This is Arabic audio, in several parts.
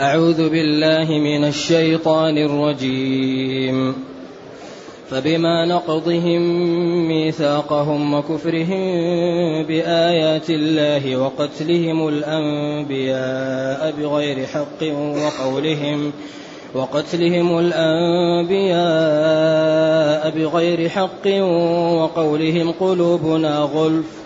أعوذ بالله من الشيطان الرجيم. فبما نقضهم ميثاقهم وكفرهم بآيات الله وقتلهم الأنبياء بغير حق وقولهم وقتلهم الأنبياء بغير حق وقولهم قلوبنا غلف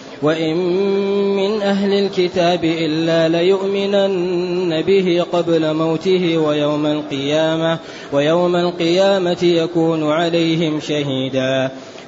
وإن من أهل الكتاب إلا ليؤمنن به قبل موته ويوم القيامة ويوم القيامة يكون عليهم شهيدا.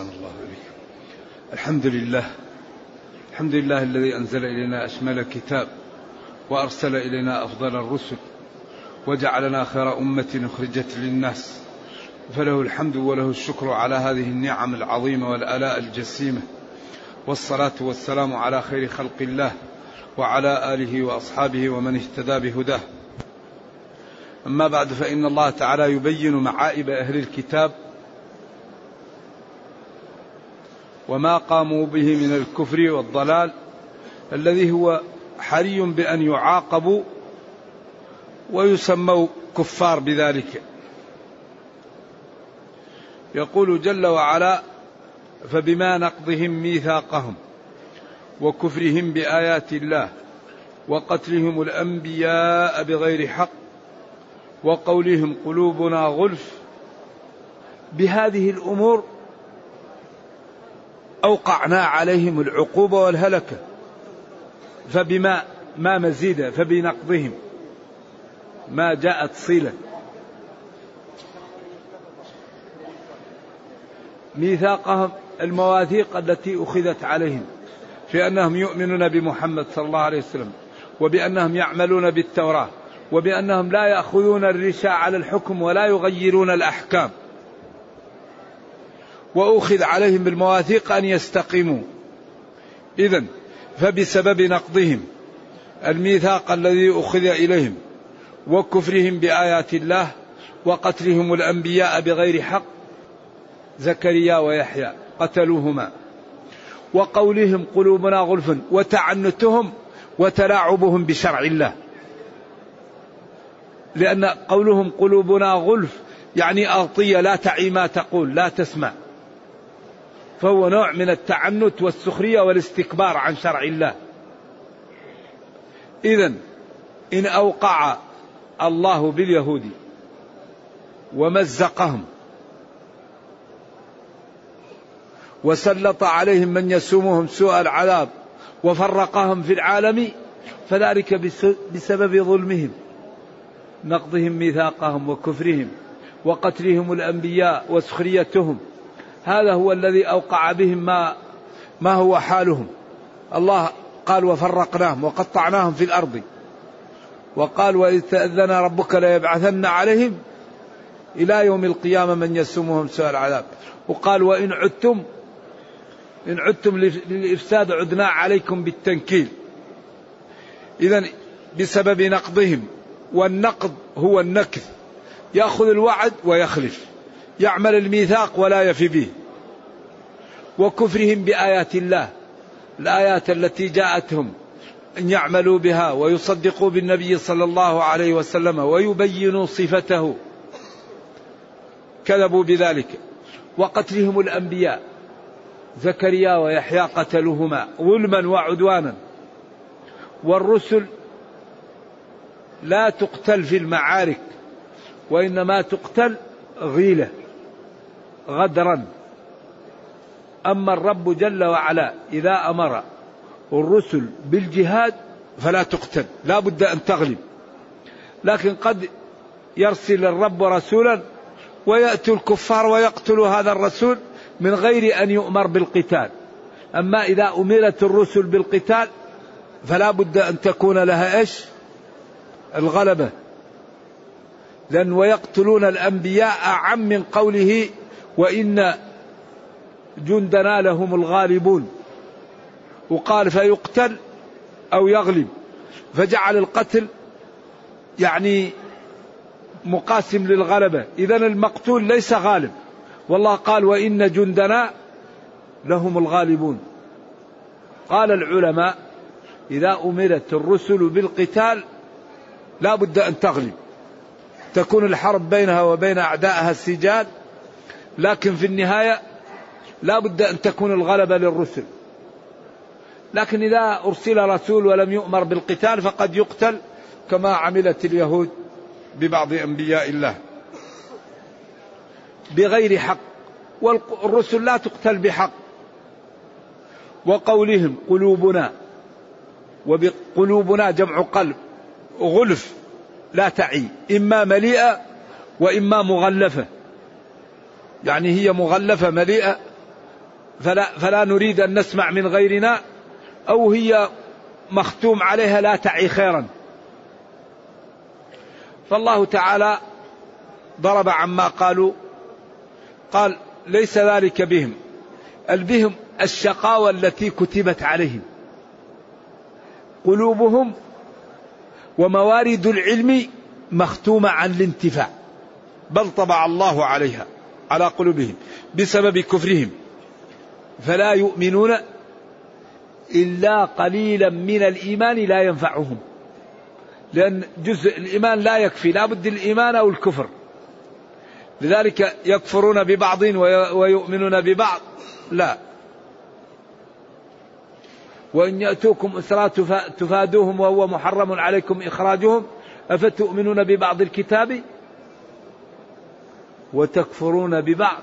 الله الحمد لله الحمد لله الذي أنزل إلينا أشمل الكتاب وأرسل إلينا أفضل الرسل وجعلنا خير أمة أخرجت للناس. فله الحمد وله الشكر على هذه النعم العظيمة والآلاء الجسيمة. والصلاة والسلام على خير خلق الله وعلى آله وأصحابه ومن اهتدى بهداه. أما بعد فإن الله تعالى يبين معائب أهل الكتاب وما قاموا به من الكفر والضلال الذي هو حري بأن يعاقبوا ويسموا كفار بذلك. يقول جل وعلا فبما نقضهم ميثاقهم وكفرهم بآيات الله وقتلهم الأنبياء بغير حق وقولهم قلوبنا غلف بهذه الأمور أوقعنا عليهم العقوبة والهلكة فبما ما مزيد فبنقضهم. ما جاءت صلة ميثاقهم المواثيق التي أخذت عليهم في أنهم يؤمنون بمحمد صلى الله عليه وسلم وبأنهم يعملون بالتوراة وبأنهم لا يأخذون الرشا على الحكم ولا يغيرون الأحكام. وأخذ عليهم بالمواثيق أن يستقيموا. إذا فبسبب نقضهم الميثاق الذي أخذ إليهم وكفرهم بآيات الله وقتلهم الأنبياء بغير حق زكريا ويحيى قتلوهما. وقولهم قلوبنا غلف وتعنتهم وتلاعبهم بشرع الله. لأن قولهم قلوبنا غلف يعني أغطية لا تعي ما تقول لا تسمع. فهو نوع من التعنت والسخرية والاستكبار عن شرع الله. إذا إن أوقع الله باليهود ومزقهم وسلط عليهم من يسومهم سوء العذاب وفرقهم في العالم فذلك بسبب ظلمهم نقضهم ميثاقهم وكفرهم وقتلهم الأنبياء وسخريتهم. هذا هو الذي أوقع بهم ما ما هو حالهم. الله قال وفرقناهم وقطعناهم في الأرض وقال وإذ تأذن ربك ليبعثن عليهم إلى يوم القيامة من يسومهم سوء العذاب وقال وإن عدتم إن عدتم للإفساد عدنا عليكم بالتنكيل إذا بسبب نقضهم والنقض هو النكث. يأخذ الوعد ويخلف. يعمل الميثاق ولا يفي به. وكفرهم بآيات الله الآيات التي جاءتهم أن يعملوا بها ويصدقوا بالنبي صلى الله عليه وسلم ويبينوا صفته. كذبوا بذلك. وقتلهم الأنبياء زكريا ويحيى قتلوهما ظلما وعدوانا. والرسل لا تقتل في المعارك وإنما تقتل غيلة. غدرا. أما الرب جل وعلا إذا أمر الرسل بالجهاد فلا تقتل لا بد أن تغلب. لكن قد يرسل الرب رسولا ويأتي الكفار ويقتلوا هذا الرسول من غير أن يؤمر بالقتال. أما إذا أمرت الرسل بالقتال فلا بد أن تكون لها إيش؟ الغلبة. لأن ويقتلون الأنبياء أعم من قوله وإن جندنا لهم الغالبون. وقال فيقتل أو يغلب. فجعل القتل يعني مقاسم للغلبة. إذا المقتول ليس غالب. والله قال وإن جندنا لهم الغالبون. قال العلماء إذا أمرت الرسل بالقتال لا بد أن تغلب. تكون الحرب بينها وبين أعدائها السجال لكن في النهاية لا بد أن تكون الغلبة للرسل. لكن إذا أرسل رسول ولم يؤمر بالقتال فقد يقتل كما عملت اليهود ببعض أنبياء الله. بغير حق. والرسل لا تقتل بحق. وقولهم قلوبنا وبقلوبنا جمع قلب غلف لا تعي. إما مليئة وإما مغلفة. يعني هي مغلفة مليئة فلا, فلا نريد أن نسمع من غيرنا أو هي مختوم عليها لا تعي خيرا. فالله تعالى ضرب عما قالوا قال ليس ذلك بهم البهم الشقاوة التي كتبت عليهم. قلوبهم وموارد العلم مختومة عن الانتفاع بل طبع الله عليها. على قلوبهم بسبب كفرهم. فلا يؤمنون إلا قليلا من الإيمان لا ينفعهم. لأن جزء الإيمان لا يكفي لا بد الإيمان أو الكفر. لذلك يكفرون ببعض ويؤمنون ببعض. لا. وإن يأتوكم أسرى تفادوهم وهو محرم عليكم إخراجهم أفتؤمنون ببعض الكتاب؟ وتكفرون ببعض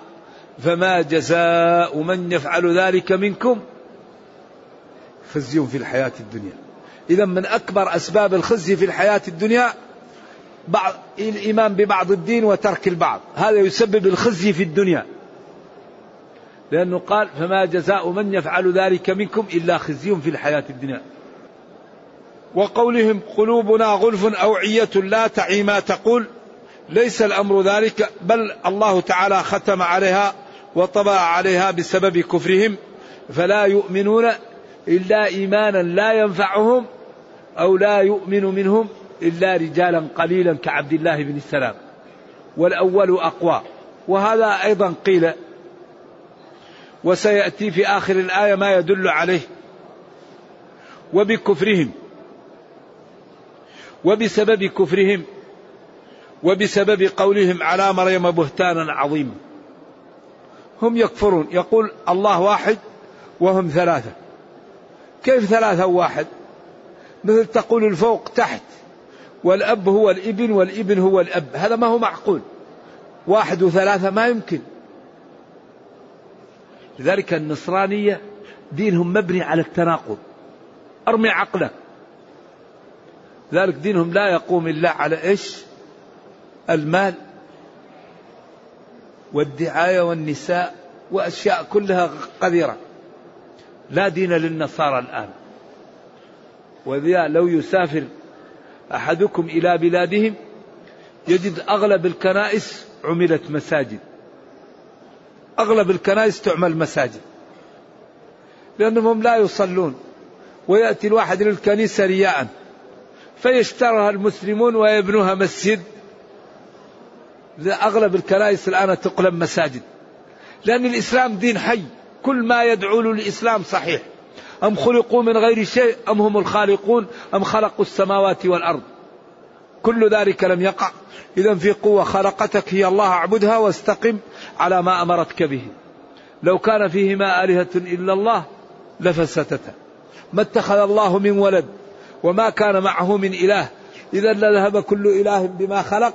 فما جزاء من يفعل ذلك منكم؟ خزي في الحياة الدنيا. إذا من أكبر أسباب الخزي في الحياة الدنيا بعض الإيمان ببعض الدين وترك البعض. هذا يسبب الخزي في الدنيا. لأنه قال فما جزاء من يفعل ذلك منكم إلا خزي في الحياة الدنيا. وقولهم قلوبنا غلف أوعية لا تعي ما تقول. ليس الأمر ذلك بل الله تعالى ختم عليها وطبع عليها بسبب كفرهم. فلا يؤمنون إلا إيمانا لا ينفعهم أو لا يؤمن منهم إلا رجالا قليلا كعبد الله بن السلام. والأول أقوى. وهذا أيضا قيل. وسيأتي في آخر الآية ما يدل عليه. وبكفرهم. وبسبب كفرهم. وبسبب قولهم على مريم بهتانا عظيما. هم يكفرون. يقول الله واحد وهم ثلاثة. كيف ثلاثة واحد؟ مثل تقول الفوق تحت والأب هو الإبن والإبن هو الأب. هذا ما هو معقول. واحد وثلاثة ما يمكن. لذلك النصرانية دينهم مبني على التناقض. أرمي عقلك. ذلك دينهم لا يقوم إلا على إيش؟ المال والدعاية والنساء وأشياء كلها قذرة. لا دين للنصارى الآن. وذا لو يسافر أحدكم إلى بلادهم يجد أغلب الكنائس عملت مساجد. أغلب الكنائس تعمل مساجد. لأنهم لا يصلون. ويأتي الواحد للكنيسة رياء. فيشترها المسلمون ويبنوها مسجد. أغلب الكنائس الآن تقلب مساجد. لأن الإسلام دين حي. كل ما يدعو له الإسلام صحيح. أم خلقوا من غير شيء؟ أم هم الخالقون؟ أم خلقوا السماوات والأرض؟ كل ذلك لم يقع. إذا في قوة خلقتك هي الله اعبدها واستقم على ما أمرتك به. لو كان فيهما آلهة إلا الله لفسدتا. ما اتخذ الله من ولد وما كان معه من إله. إذا لذهب كل إله بما خلق.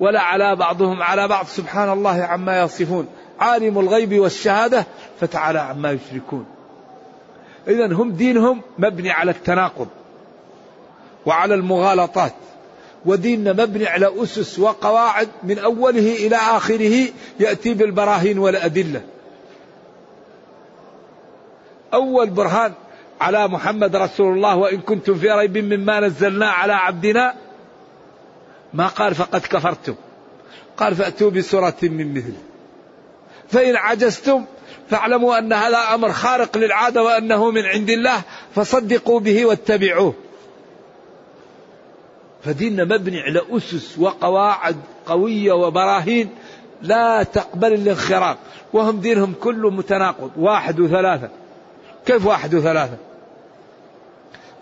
ولا على بعضهم على بعض. سبحان الله عما يصفون. عالم الغيب والشهادة فتعالى عما يشركون. إذا هم دينهم مبني على التناقض وعلى المغالطات. وديننا مبني على أسس وقواعد من أوله إلى آخره يأتي بالبراهين والأدلة. أول برهان على محمد رسول الله وإن كنتم في ريب مما نزلنا على عبدنا ما قال فقد كفرتم. قال فأتوا بسورة من مثله فإن عجزتم فاعلموا أن هذا أمر خارق للعادة وأنه من عند الله فصدقوا به واتبعوه. فديننا مبني على أسس وقواعد قوية وبراهين لا تقبل الانخراط وهم دينهم كله متناقض واحد وثلاثة. كيف واحد وثلاثة؟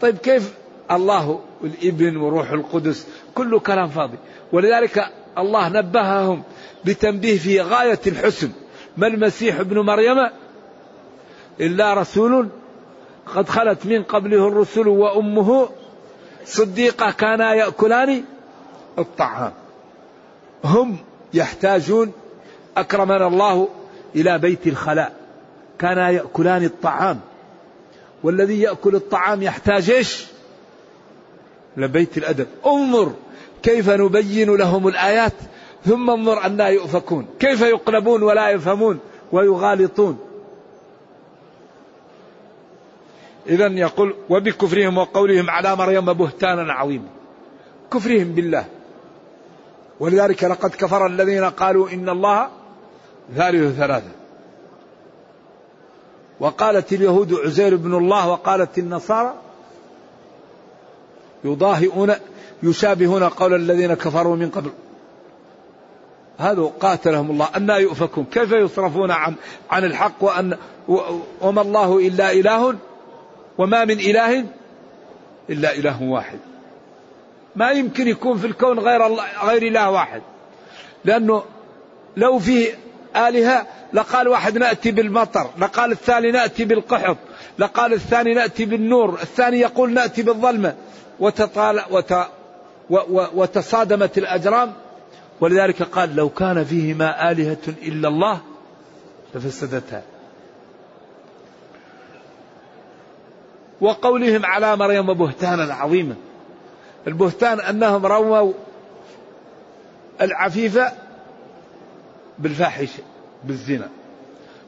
طيب كيف الله والابن وروح القدس كله كلام فاضي. ولذلك الله نبههم بتنبيه في غاية الحسن. ما المسيح ابن مريم إلا رسول قد خلت من قبله الرسل وأمه صديقة كانا يأكلان الطعام. هم يحتاجون أكرمنا الله إلى بيت الخلاء. كانا يأكلان الطعام. والذي يأكل الطعام يحتاج إيش؟ لبيت الأدب. انظر كيف نبين لهم الآيات ثم انظر أنا يؤفكون. كيف يقلبون ولا يفهمون ويغالطون. إذا يقول وبكفرهم وقولهم على مريم بهتانا عظيما. كفرهم بالله. ولذلك لقد كفر الذين قالوا إن الله ثالث ثلاثة. وقالت اليهود عزير بن الله وقالت النصارى يضاهئون يشابهون قول الذين كفروا من قبل. هذا قاتلهم الله أن يؤفكون. كيف يصرفون عن عن الحق وأن وما الله إلا إله؟ وما من إله إلا إله واحد. ما يمكن يكون في الكون غير الله غير إله واحد. لأنه لو في آلهة لقال واحد نأتي بالمطر لقال الثاني نأتي بالقحط لقال الثاني نأتي بالنور الثاني يقول نأتي بالظلمة. وتطال وت وتصادمت الأجرام. ولذلك قال لو كان فيهما آلهة إلا الله لفسدتها. وقولهم على مريم بهتانا عظيما. البهتان أنهم رووا العفيفة بالفاحشة بالزنا.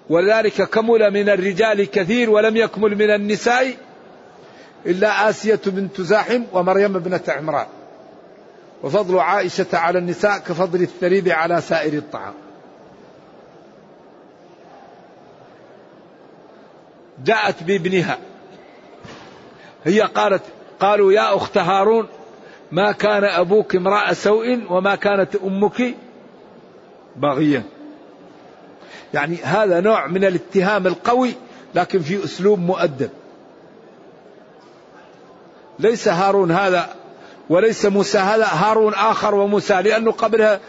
ولذلك كمل من الرجال كثير ولم يكمل من النساء إلا آسية بنت زاحم ومريم ابنة عمران. وفضل عائشة على النساء كفضل الثريد على سائر الطعام. جاءت بابنها. هي قالت قالوا يا أخت هارون ما كان أبوك امرأة سوء وما كانت أمك بغيا يعني هذا نوع من الاتهام القوي لكن في أسلوب مؤدب. ليس هارون هذا وليس موسى هذا هارون آخر وموسى لأنه قبلها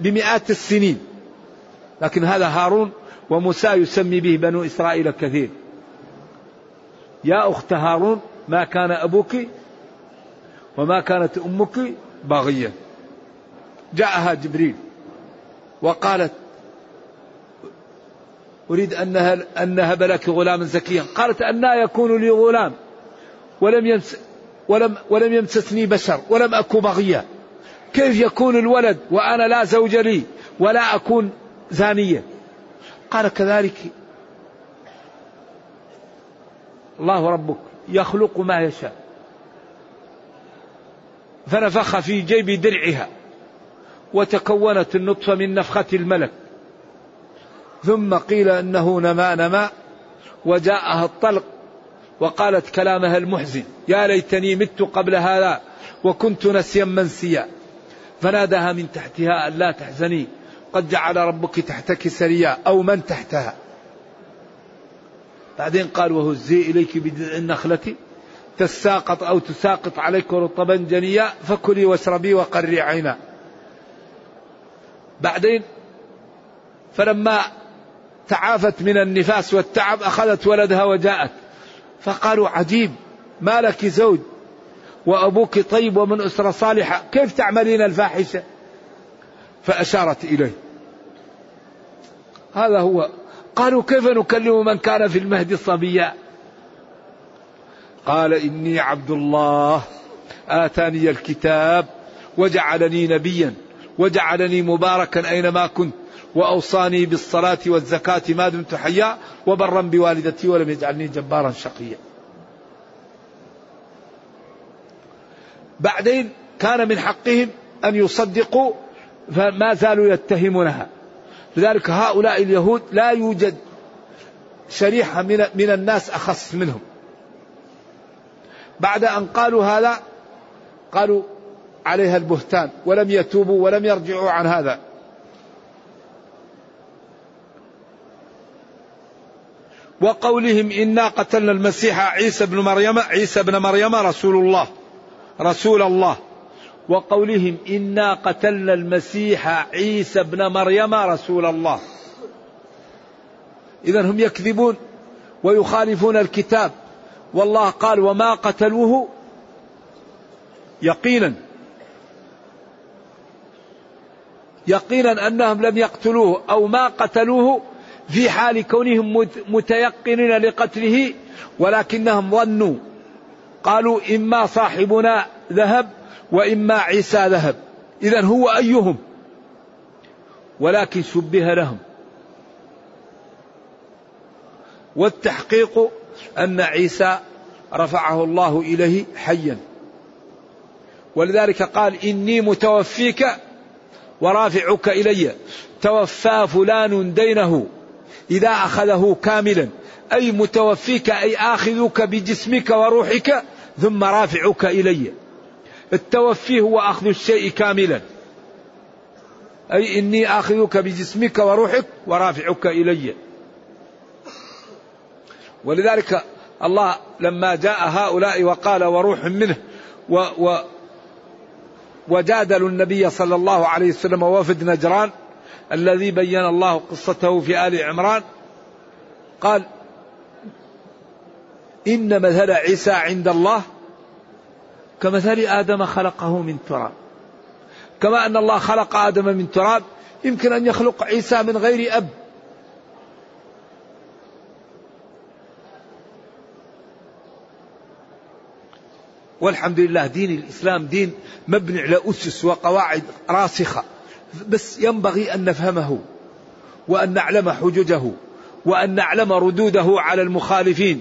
بمئات السنين. لكن هذا هارون وموسى يسمي به بنو إسرائيل كثير يا أخت هارون ما كان أبوك وما كانت أمك باغية. جاءها جبريل وقالت أريد أن نهب لك غلاما زكيا. قالت أنا يكون لي غلام ولم يمس ولم ولم يمسسني بشر ولم أكن بغيا كيف يكون الولد وأنا لا زوج لي ولا أكون زانية؟ قال كذلك. الله ربك يخلق ما يشاء. فنفخ في جيب درعها وتكونت النطفة من نفخة الملك. ثم قيل إنه نما نما وجاءها الطلق وقالت كلامها المحزن يا ليتني مت قبل هذا وكنت نسيا منسيا. فناداها من تحتها ألا تحزني قد جعل ربك تحتك سريا أو من تحتها. بعدين قال وهزي إليك بجذع النخلة تساقط أو تساقط عليك رطبا جنيا فكلي واشربي وقري عينا. بعدين فلما تعافت من النفاس والتعب أخذت ولدها وجاءت. فقالوا عجيب ما لك زوج وأبوك طيب ومن أسرة صالحة كيف تعملين الفاحشة؟ فأشارت إليه. هذا هو. قالوا كيف نكلم من كان في المهد صبيا قال إني عبد الله آتاني الكتاب وجعلني نبيا وجعلني مباركا أينما كنت. وأوصاني بالصلاة والزكاة ما دمت حيا وبرا بوالدتي ولم يجعلني جبارا شقيا. بعدين كان من حقهم أن يصدقوا فما زالوا يتهمونها. لذلك هؤلاء اليهود لا يوجد شريحة من, من الناس أخص منهم. بعد أن قالوا هذا قالوا عليها البهتان ولم يتوبوا ولم يرجعوا عن هذا. وقولهم إنا قتلنا المسيح عيسى بن مريم عيسى بن مريم رسول الله رسول الله. وقولهم إنا قتلنا المسيح عيسى بن مريم رسول الله. إذا هم يكذبون ويخالفون الكتاب. والله قال وما قتلوه يقينا. يقينا أنهم لم يقتلوه أو ما قتلوه في حال كونهم متيقنين لقتله ولكنهم ظنوا قالوا إما صاحبنا ذهب وإما عيسى ذهب. اذا هو أيهم؟ ولكن شبه لهم. والتحقيق أن عيسى رفعه الله إليه حيا. ولذلك قال إني متوفيك ورافعك إلي. توفى فلان دينه. إذا أخذه كاملا. أي متوفيك أي اخذك بجسمك وروحك ثم رافعك إلي. التوفي هو أخذ الشيء كاملا. أي إني اخذك بجسمك وروحك ورافعك إلي. ولذلك الله لما جاء هؤلاء وقال وروح منه و و وجادلوا النبي صلى الله عليه وسلم ووفد نجران الذي بين الله قصته في آل عمران قال إن مثل عيسى عند الله كمثل آدم خلقه من تراب. كما أن الله خلق آدم من تراب يمكن أن يخلق عيسى من غير أب. والحمد لله دين الإسلام دين مبني على أسس وقواعد راسخة. بس ينبغي أن نفهمه وأن نعلم حججه وأن نعلم ردوده على المخالفين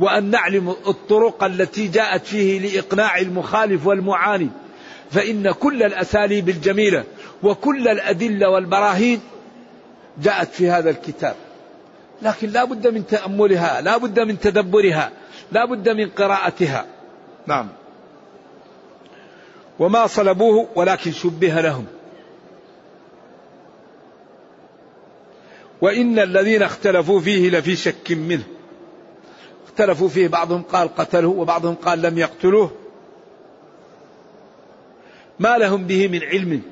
وأن نعلم الطرق التي جاءت فيه لإقناع المخالف والمعاند فإن كل الأساليب الجميلة وكل الأدلة والبراهين جاءت في هذا الكتاب. لكن لا بد من تأملها لا بد من تدبرها لا بد من قراءتها. نعم. وما صلبوه ولكن شبه لهم. وإن الذين اختلفوا فيه لفي شك منه. اختلفوا فيه بعضهم قال قتله وبعضهم قال لم يقتلوه. ما لهم به من علم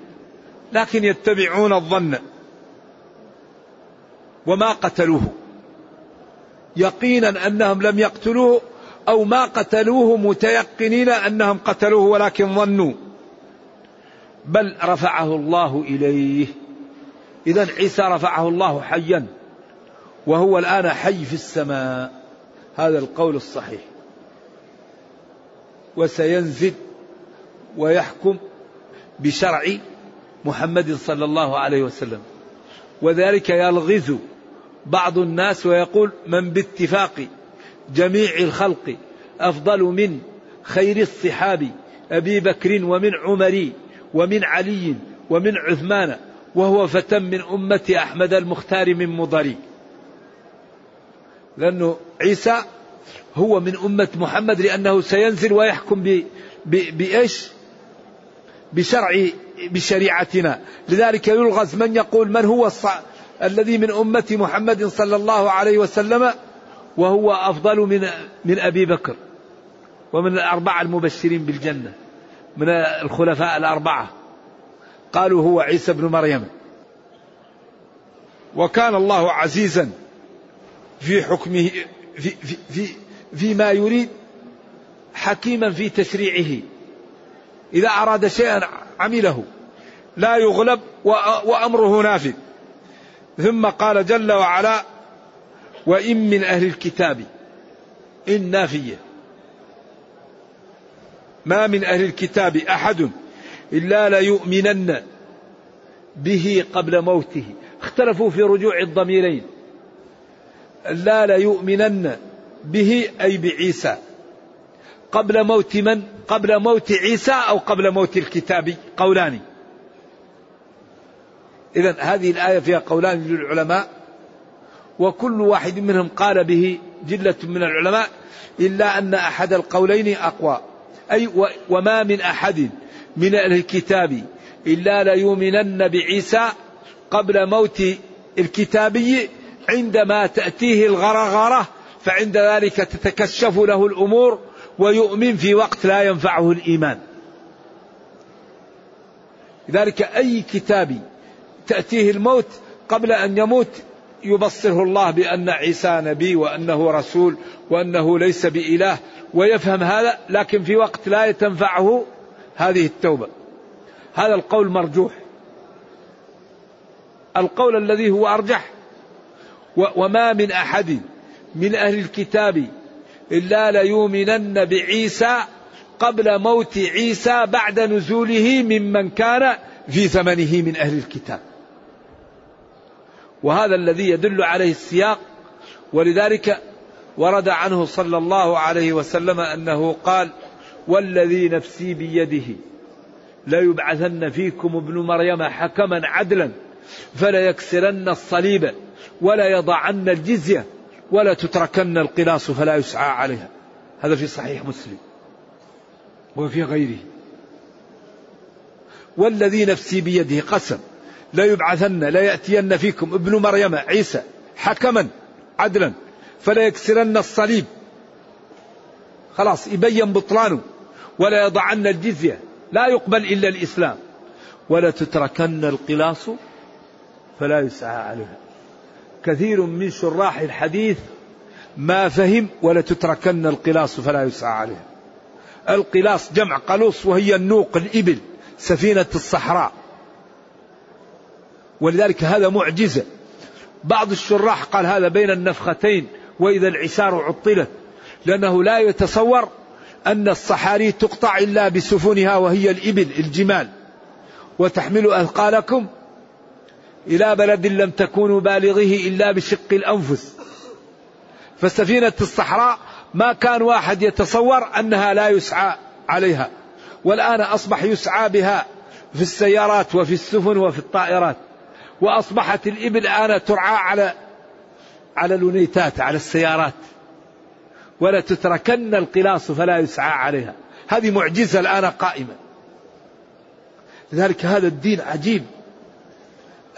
لكن يتبعون الظن. وما قتلوه. يقينا أنهم لم يقتلوه أو ما قتلوه متيقنين أنهم قتلوه ولكن ظنوا. بل رفعه الله إليه. اذا عيسى رفعه الله حيا وهو الآن حي في السماء. هذا القول الصحيح. وسينزل ويحكم بشرع محمد صلى الله عليه وسلم. وذلك يلغز بعض الناس ويقول من باتفاق جميع الخلق أفضل من خير الصحاب أبي بكر ومن عمر ومن علي ومن عثمان وهو فتى من أمة أحمد المختار من مضري لأنه عيسى هو من أمة محمد لأنه سينزل ويحكم ب بإيش؟ بشرع بشريعتنا. لذلك يلغز من يقول من هو الصع... الذي من أمة محمد صلى الله عليه وسلم؟ وهو أفضل من من أبي بكر. ومن الأربعة المبشرين بالجنة. من الخلفاء الأربعة. قالوا هو عيسى بن مريم. وكان الله عزيزا في حكمه في, في, في فيما يريد حكيما في تشريعه. إذا أراد شيئا عمله. لا يغلب وأمره نافذ. ثم قال جل وعلا وإن من أهل الكتاب إن نافية. ما من أهل الكتاب أحد إلا ليؤمنن به قبل موته. اختلفوا في رجوع الضميرين. لا ليؤمنن به أي بعيسى. قبل موت من؟ قبل موت عيسى أو قبل موت الكتاب؟ قولان. إذا هذه الآية فيها قولان للعلماء وكل واحد منهم قال به جلة من العلماء إلا أن أحد القولين أقوى. أي وما من أحد من أهل الكتاب إلا ليؤمنن بعيسى قبل موت الكتابي عندما تأتيه الغرغرة فعند ذلك تتكشف له الأمور ويؤمن في وقت لا ينفعه الإيمان. لذلك أي كتاب تأتيه الموت قبل أن يموت يبصره الله بأن عيسى نبي وأنه رسول وأنه ليس بإله ويفهم هذا لكن في وقت لا تنفعه هذه التوبة. هذا القول مرجوح. القول الذي هو أرجح. وما من أحد من أهل الكتاب إلا ليؤمنن بعيسى قبل موت عيسى بعد نزوله ممن كان في زمنه من أهل الكتاب. وهذا الذي يدل عليه السياق. ولذلك ورد عنه صلى الله عليه وسلم أنه قال والذي نفسي بيده. ليبعثن فيكم ابن مريم حكما عدلا فلا يكسرن الصليب ولا يضعن الجزية ولا تتركن القلاص فلا يسعى عليها. هذا في صحيح مسلم وفي غيره. والذي نفسي بيده قسم لا يبعثن لا يأتين فيكم ابن مريم عيسى حكما عدلا فلا يكسرن الصليب. خلاص يبين بطلانه. ولا يضعن الجزية. لا يقبل إلا الإسلام. ولا تتركن القلاص فلا يسعى عليها. كثير من شراح الحديث ما فهم ولا تتركن القلاص فلا يسعى عليها. القلاص جمع قلوص وهي النوق الإبل سفينة الصحراء. ولذلك هذا معجزة. بعض الشراح قال هذا بين النفختين وإذا العشار عطلت لأنه لا يتصور أن الصحاري تقطع إلا بسفنها وهي الإبل الجمال. وتحمل أثقالكم إلى بلد لم تكونوا بالغيه إلا بشق الأنفس. فسفينة الصحراء ما كان واحد يتصور أنها لا يسعى عليها والآن أصبح يسعى بها في السيارات وفي السفن وفي الطائرات. وأصبحت الإبل الآن ترعى على على الونيتات على السيارات. ولا تتركن القلاص فلا يسعى عليها. هذه معجزة الآن قائمة. لذلك هذا الدين عجيب.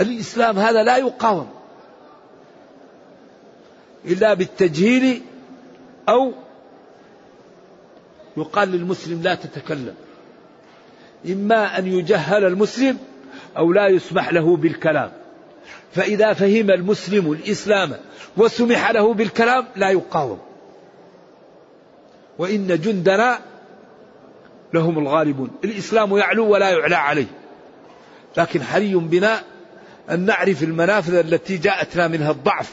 الإسلام هذا لا يقاوم إلا بالتجهيل أو يقال للمسلم لا تتكلم. إما أن يجهل المسلم أو لا يسمح له بالكلام. فإذا فهم المسلم الإسلام وسمح له بالكلام لا يقاوم. وإن جندنا لهم الغالبون. الإسلام يعلو ولا يعلى عليه. لكن حري بنا أن نعرف المنافذ التي جاءتنا منها الضعف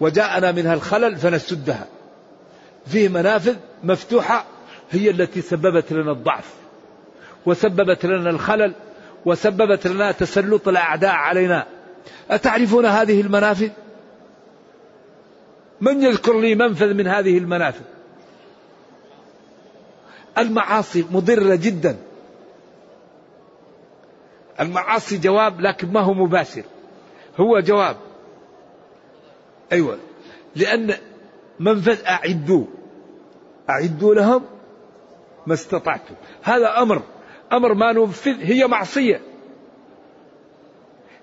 وجاءنا منها الخلل فنسدها. فيه منافذ مفتوحة هي التي سببت لنا الضعف وسببت لنا الخلل وسببت لنا تسلط الأعداء علينا. أتعرفون هذه المنافذ؟ من يذكر لي منفذ من هذه المنافذ؟ المعاصي مضرة جدا. المعاصي جواب لكن ما هو مباشر. هو جواب. أيوة. لأن منفذ أعدوا. أعدوا لهم ما استطعتم. هذا أمر. أمر ما ننفذ هي معصية.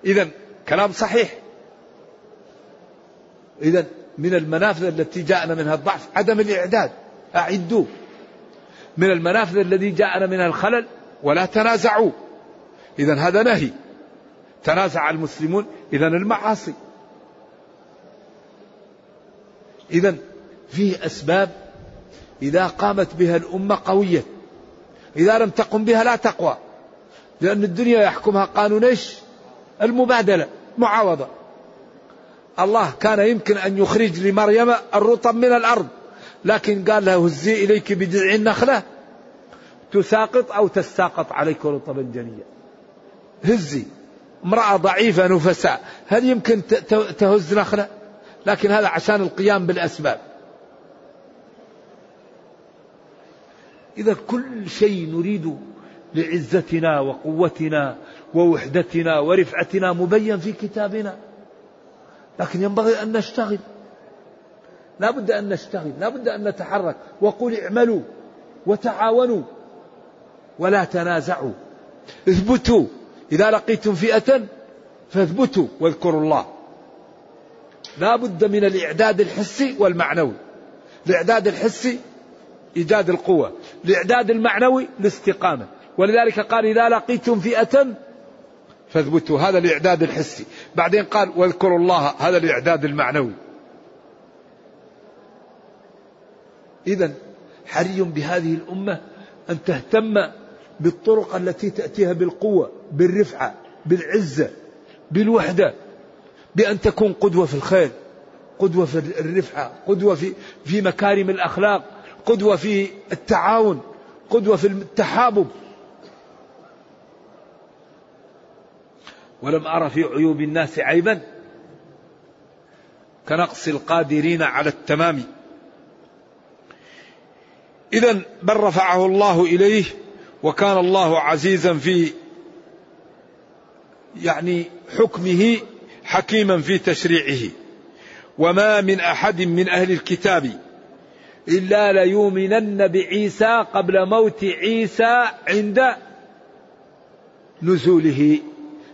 إذا كلام صحيح. إذا من المنافذ التي جاءنا منها الضعف عدم الإعداد. أعدوا. من المنافذ الذي جاءنا منها الخلل ولا تنازعوا. إذا هذا نهي. تنازع المسلمون إذا المعاصي. إذا فيه أسباب إذا قامت بها الأمة قوية. إذا لم تقم بها لا تقوى. لأن الدنيا يحكمها قانون إيش؟ المبادلة معاوضة. الله كان يمكن أن يخرج لمريم الرطب من الأرض. لكن قال له هزي إليك بجذع النخلة. تساقط أو تساقط عليك رطبا جنيا هزي. امرأة ضعيفة نفساء. هل يمكن تهز نخلة؟ لكن هذا عشان القيام بالأسباب. إذا كل شيء نريد لعزتنا وقوتنا ووحدتنا ورفعتنا مبين في كتابنا. لكن ينبغي أن نشتغل. لا بد أن نشتغل لا بد أن نتحرك وقل اعملوا وتعاونوا ولا تنازعوا. اثبتوا إذا لقيتم فئة فاثبتوا واذكروا الله. لا بد من الإعداد الحسي والمعنوي. الإعداد الحسي إيجاد القوة الإعداد المعنوي الاستقامة. ولذلك قال إذا لقيتم فئة فاثبتوا هذا الإعداد الحسي. بعدين قال واذكروا الله هذا الإعداد المعنوي. إذا حري بهذه الأمة أن تهتم بالطرق التي تأتيها بالقوة بالرفعة بالعزة بالوحدة بأن تكون قدوة في الخير قدوة في الرفعة قدوة في, في مكارم الأخلاق قدوة في التعاون قدوة في التحابب. ولم أرى في عيوب الناس عيبا. كنقص القادرين على التمام. إذا بل رفعه الله إليه وكان الله عزيزا في يعني حكمه حكيما في تشريعه. وما من أحد من أهل الكتاب إلا ليؤمنن بعيسى قبل موت عيسى عند نزوله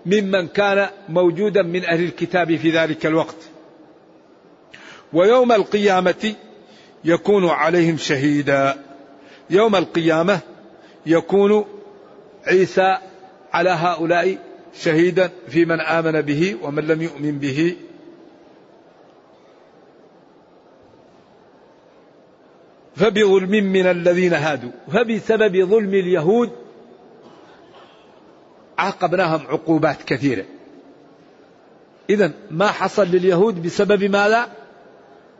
ممن كان موجودا من أهل الكتاب في ذلك الوقت. ويوم القيامة يكون عليهم شهيدا. يوم القيامة يكون عيسى على هؤلاء شهيدا في من آمن به ومن لم يؤمن به. فبظلم من الذين هادوا. فبسبب ظلم اليهود عاقبناهم عقوبات كثيرة. إذا ما حصل لليهود بسبب ماذا؟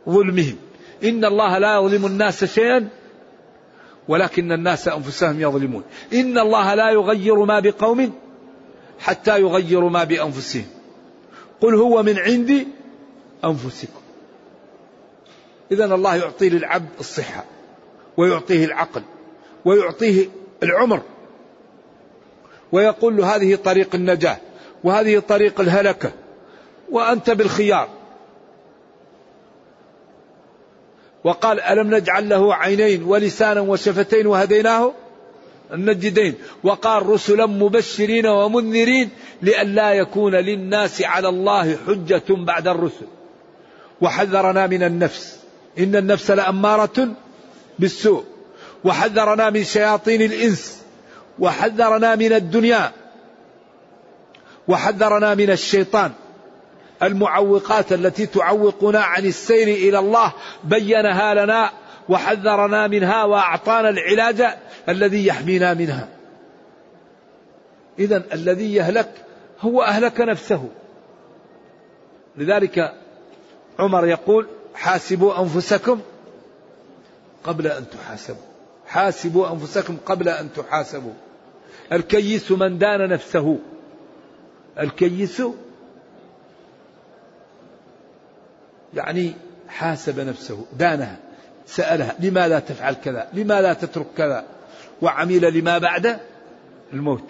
ظلمهم. إن الله لا يظلم الناس شيئا ولكن الناس أنفسهم يظلمون. إن الله لا يغير ما بقوم حتى يغيروا ما بأنفسهم. قل هو من عند أنفسكم. إذا الله يعطي للعبد الصحة ويعطيه العقل ويعطيه العمر ويقول له هذه طريق النجاة وهذه طريق الهلكة وأنت بالخيار. وقال ألم نجعل له عينين ولسانا وشفتين وهديناه النجدين؟ وقال رسلا مبشرين ومنذرين لئلا يكون للناس على الله حجة بعد الرسل. وحذرنا من النفس. إن النفس لأمارة بالسوء. وحذرنا من شياطين الإنس. وحذرنا من الدنيا. وحذرنا من الشيطان. المعوقات التي تعوقنا عن السير إلى الله بينها لنا وحذرنا منها وأعطانا العلاج الذي يحمينا منها. اذا الذي يهلك هو أهلك نفسه. لذلك عمر يقول: حاسبوا أنفسكم قبل أن تحاسبوا. حاسبوا أنفسكم قبل أن تحاسبوا. الكيس من دان نفسه. الكيس يعني حاسب نفسه دانها سألها لماذا تفعل كذا؟ لماذا تترك كذا؟ وعمل لما بعد؟ الموت.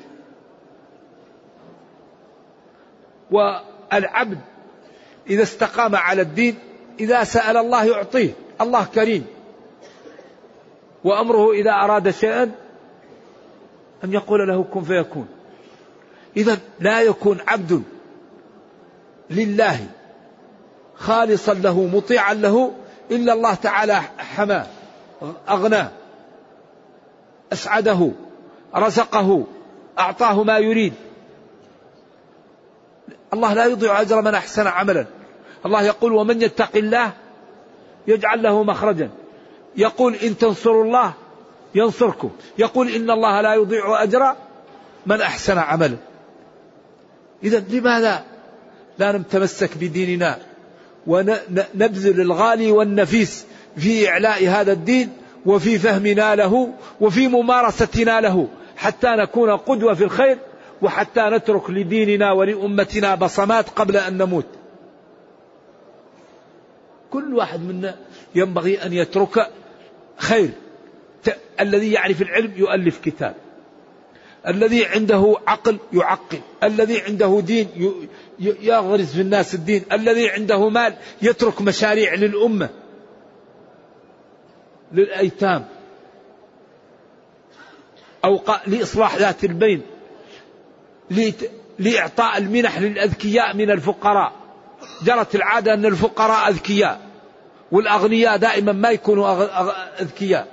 والعبد إذا استقام على الدين إذا سأل الله يعطيه الله كريم. وأمره إذا أراد شيئا أن يقول له كن فيكون. إذا لا يكون عبد لله. خالصا له مطيعا له إلا الله تعالى حماه أغناه أسعده رزقه أعطاه ما يريد. الله لا يضيع أجر من أحسن عملا. الله يقول ومن يتق الله يجعل له مخرجا. يقول إن تنصروا الله ينصركم. يقول إن الله لا يضيع أجر من أحسن عملا. إذا لماذا لا نتمسك بديننا ونبذل الغالي والنفيس في إعلاء هذا الدين وفي فهمنا له وفي ممارستنا له حتى نكون قدوة في الخير وحتى نترك لديننا ولأمتنا بصمات قبل أن نموت. كل واحد منا ينبغي أن يترك خير. الذي يعرف العلم يؤلف كتاب. الذي عنده عقل يعقل الذي عنده دين يغرس في الناس الدين الذي عنده مال يترك مشاريع للأمة للأيتام أو لإصلاح ذات البين لإعطاء المنح للأذكياء من الفقراء. جرت العادة أن الفقراء أذكياء والأغنياء دائما ما يكونوا أذكياء.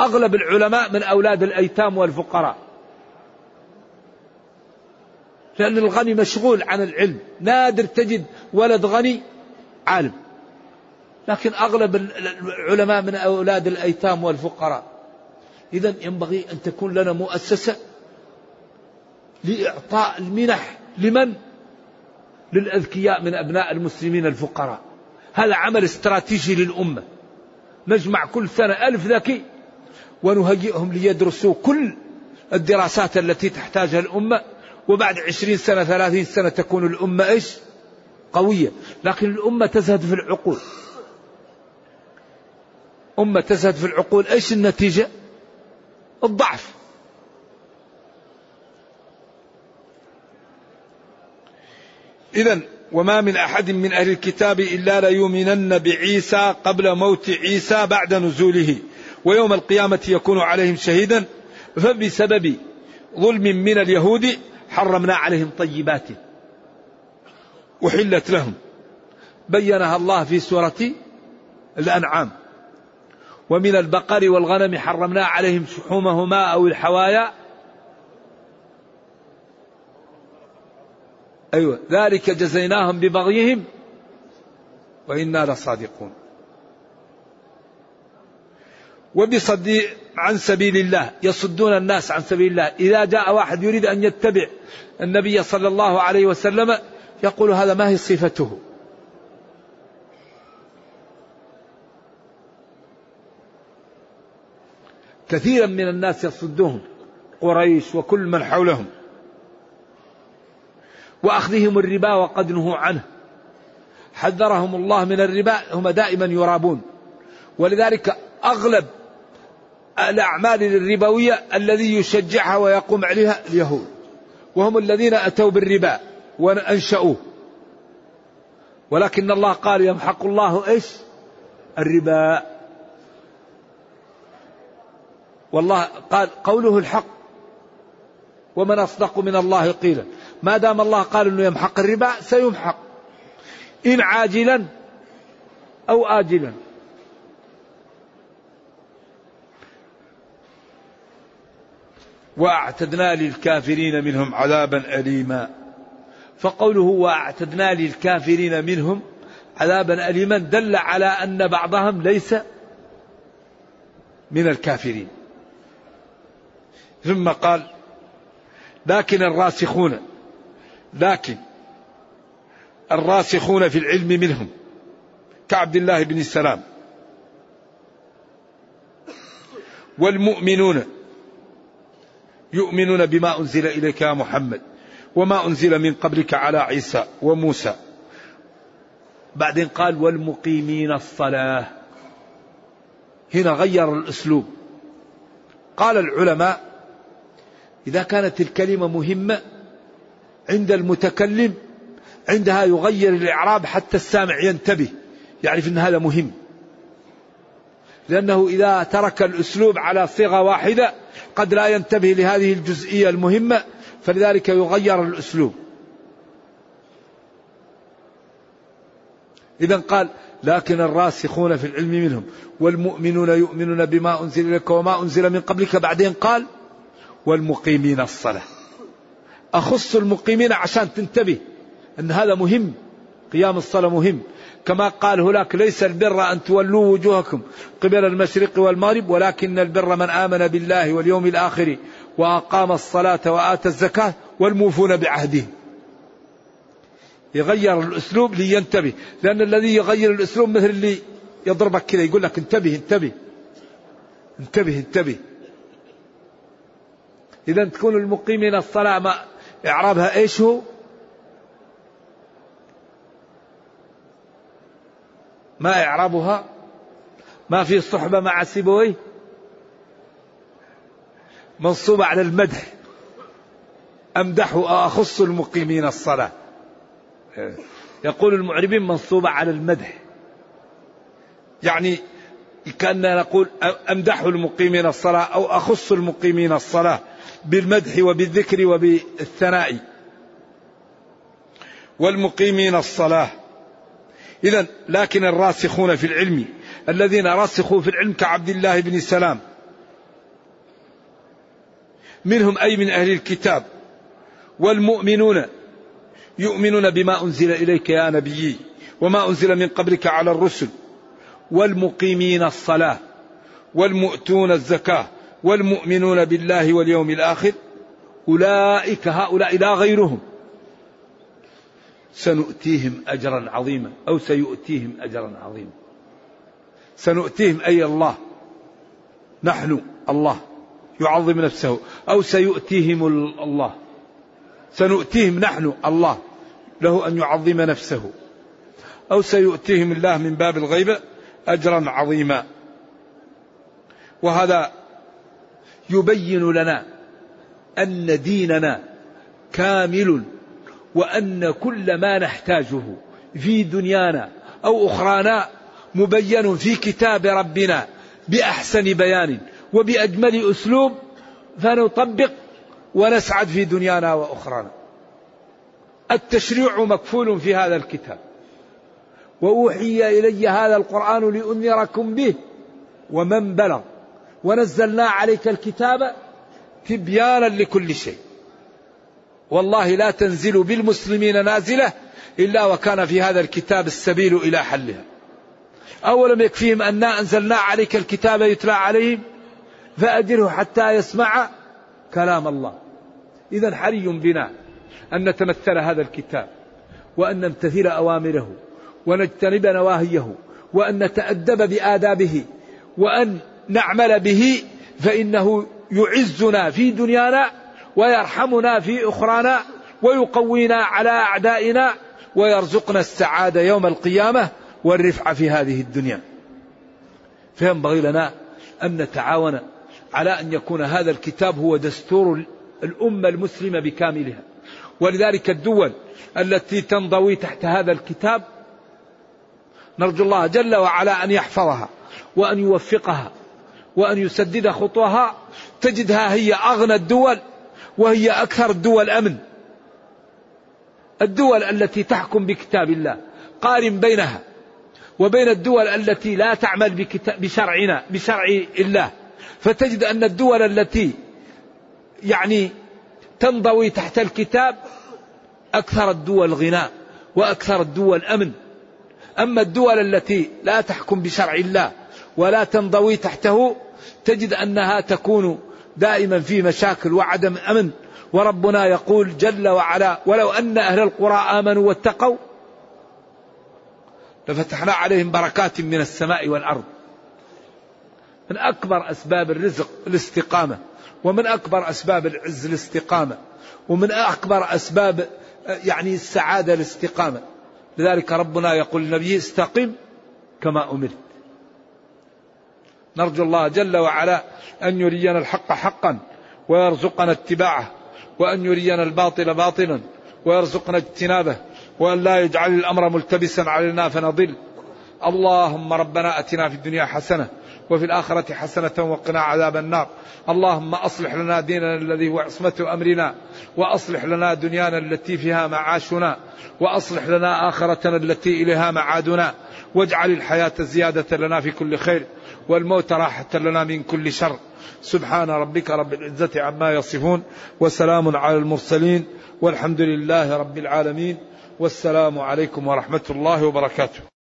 أغلب العلماء من أولاد الأيتام والفقراء. لأن الغني مشغول عن العلم. نادر تجد ولد غني عالم. لكن أغلب العلماء من أولاد الأيتام والفقراء. إذا ينبغي أن تكون لنا مؤسسة لإعطاء المنح لمن؟ للأذكياء من أبناء المسلمين الفقراء. هذا عمل استراتيجي للأمة. نجمع كل سنة ألف ذكي ونهيئهم ليدرسوا كل الدراسات التي تحتاجها الأمة. وبعد عشرين سنة ثلاثين سنة تكون الأمة إيش؟ قوية. لكن الأمة تزهد في العقول. أمة تزهد في العقول إيش النتيجة؟ الضعف. إذا وما من أحد من أهل الكتاب إلا ليؤمنن بعيسى قبل موت عيسى بعد نزوله. ويوم القيامة يكون عليهم شهيدا. فبسبب ظلم من اليهود حرمنا عليهم طيبات أحلت لهم. بينها الله في سورة الأنعام. ومن البقر والغنم حرمنا عليهم شحومهما أو الحوايا. أيوة ذلك جزيناهم ببغيهم وإنا لصادقون. وبصد عن سبيل الله يصدون الناس عن سبيل الله. إذا جاء واحد يريد أن يتبع النبي صلى الله عليه وسلم يقول هذا ما هي صفته؟ كثيرا من الناس يصدهم قريش وكل من حولهم وأخذهم الربا وقد نهوا عنه. حذرهم الله من الربا هم دائما يرابون. ولذلك أغلب الأعمال الربوية الذي يشجعها ويقوم عليها اليهود. وهم الذين أتوا بالربا وأنشأوه. ولكن الله قال يمحق الله إيش؟ الربا. والله قال قوله الحق. ومن أصدق من الله قيلا. ما دام الله قال أنه يمحق الربا سيمحق. إن عاجلا أو آجلا. واعتدنا للكافرين منهم عذابا أليما. فقوله واعتدنا للكافرين منهم عذابا أليما دل على أن بعضهم ليس من الكافرين. ثم قال لكن الراسخون لكن الراسخون في العلم منهم كعبد الله بن السلام والمؤمنون يؤمنون بما أنزل إليك يا محمد وما أنزل من قبلك على عيسى وموسى. بعدين قال والمقيمين الصلاة. هنا غير الأسلوب. قال العلماء إذا كانت الكلمة مهمة عند المتكلم عندها يغير الإعراب حتى السامع ينتبه يعرف أن هذا مهم. لأنه إذا ترك الأسلوب على صيغة واحدة قد لا ينتبه لهذه الجزئية المهمة فلذلك يغير الأسلوب. إذا قال لكن الراسخون في العلم منهم والمؤمنون يؤمنون بما أنزل إليك وما أنزل من قبلك بعدين قال والمقيمين الصلاة أخص المقيمين عشان تنتبه أن هذا مهم قيام الصلاة مهم. كما قال هناك ليس البر أن تولوا وجوهكم قبل المشرق والمغرب ولكن البر من آمن بالله واليوم الآخر وأقام الصلاة وآتى الزكاة والموفون بعهدهم يغير الأسلوب لينتبه لأن الذي يغير الأسلوب مثل اللي يضربك كذا يقول لك انتبه انتبه انتبه انتبه. إذا تكون المقيمين الصلاة ما إعرابها إيش هو؟ ما إعرابها ما في صحبة مع سيبويه منصوبة على المدح. أمدح أخص المقيمين الصلاة. يقول المعربين منصوبة على المدح. يعني كأننا نقول أمدح المقيمين الصلاة أو أخص المقيمين الصلاة بالمدح وبالذكر وبالثناء. والمقيمين الصلاة إذا لكن الراسخون في العلم الذين رسخوا في العلم كعبد الله بن سلام منهم أي من أهل الكتاب والمؤمنون يؤمنون بما أنزل إليك يا نبي وما أنزل من قبلك على الرسل والمقيمين الصلاة والمؤتون الزكاة والمؤمنون بالله واليوم الآخر أولئك هؤلاء لا غيرهم. سنؤتيهم أجرا عظيما أو سيؤتيهم أجرا عظيما. سنؤتيهم أي الله نحن الله يعظم نفسه أو سيؤتيهم الله. سنؤتيهم نحن الله له أن يعظم نفسه. أو سيؤتيهم الله من باب الغيبة أجرا عظيما. وهذا يبين لنا أن ديننا كامل وأن كل ما نحتاجه في دنيانا أو أخرانا مبين في كتاب ربنا بأحسن بيان وبأجمل أسلوب فنطبق ونسعد في دنيانا وأخرانا. التشريع مكفول في هذا الكتاب. وأوحي إلي هذا القرآن لأنذركم به. ومن بلغ. ونزلنا عليك الكتاب تبيانا لكل شيء. والله لا تنزل بالمسلمين نازلة إلا وكان في هذا الكتاب السبيل إلى حلها. أولم يكفيهم أنا أنزلنا عليك الكتاب يتلى عليهم؟ فأجره حتى يسمع كلام الله. إذا حري بنا أن نتمثل هذا الكتاب وأن نمتثل أوامره ونجتنب نواهيه وأن نتأدب بآدابه وأن نعمل به فإنه يعزنا في دنيانا ويرحمنا في أخرانا ويقوينا على أعدائنا ويرزقنا السعادة يوم القيامة والرفعة في هذه الدنيا. فينبغي لنا أن نتعاون على أن يكون هذا الكتاب هو دستور الأمة المسلمة بكاملها. ولذلك الدول التي تنضوي تحت هذا الكتاب نرجو الله جل وعلا أن يحفظها وأن يوفقها وأن يسدد خطوها. تجدها هي أغنى الدول وهي أكثر الدول أمن. الدول التي تحكم بكتاب الله قارن بينها وبين الدول التي لا تعمل بشرعنا بشرع الله. فتجد أن الدول التي يعني تنضوي تحت الكتاب أكثر الدول غناء وأكثر الدول أمن. أما الدول التي لا تحكم بشرع الله ولا تنضوي تحته تجد أنها تكون دائما في مشاكل وعدم أمن. وربنا يقول جل وعلا ولو أن أهل القرى آمنوا واتقوا لفتحنا عليهم بركات من السماء والأرض. من أكبر أسباب الرزق الاستقامة ومن أكبر أسباب العز الاستقامة ومن أكبر أسباب يعني السعادة الاستقامة. لذلك ربنا يقول للنبي استقم كما أمرت. نرجو الله جل وعلا أن يرينا الحق حقا ويرزقنا اتباعه وأن يرينا الباطل باطلا ويرزقنا اجتنابه وأن لا يجعل الأمر ملتبسا علينا فنضل. اللهم ربنا أتنا في الدنيا حسنة وفي الآخرة حسنة وقنا عذاب النار. اللهم أصلح لنا ديننا الذي هو عصمة أمرنا وأصلح لنا دنيانا التي فيها معاشنا وأصلح لنا آخرتنا التي إليها معادنا واجعل الحياة زيادة لنا في كل خير. والموت راحة لنا من كل شر. سبحان ربك رب العزة عما يصفون وسلام على المرسلين والحمد لله رب العالمين والسلام عليكم ورحمة الله وبركاته.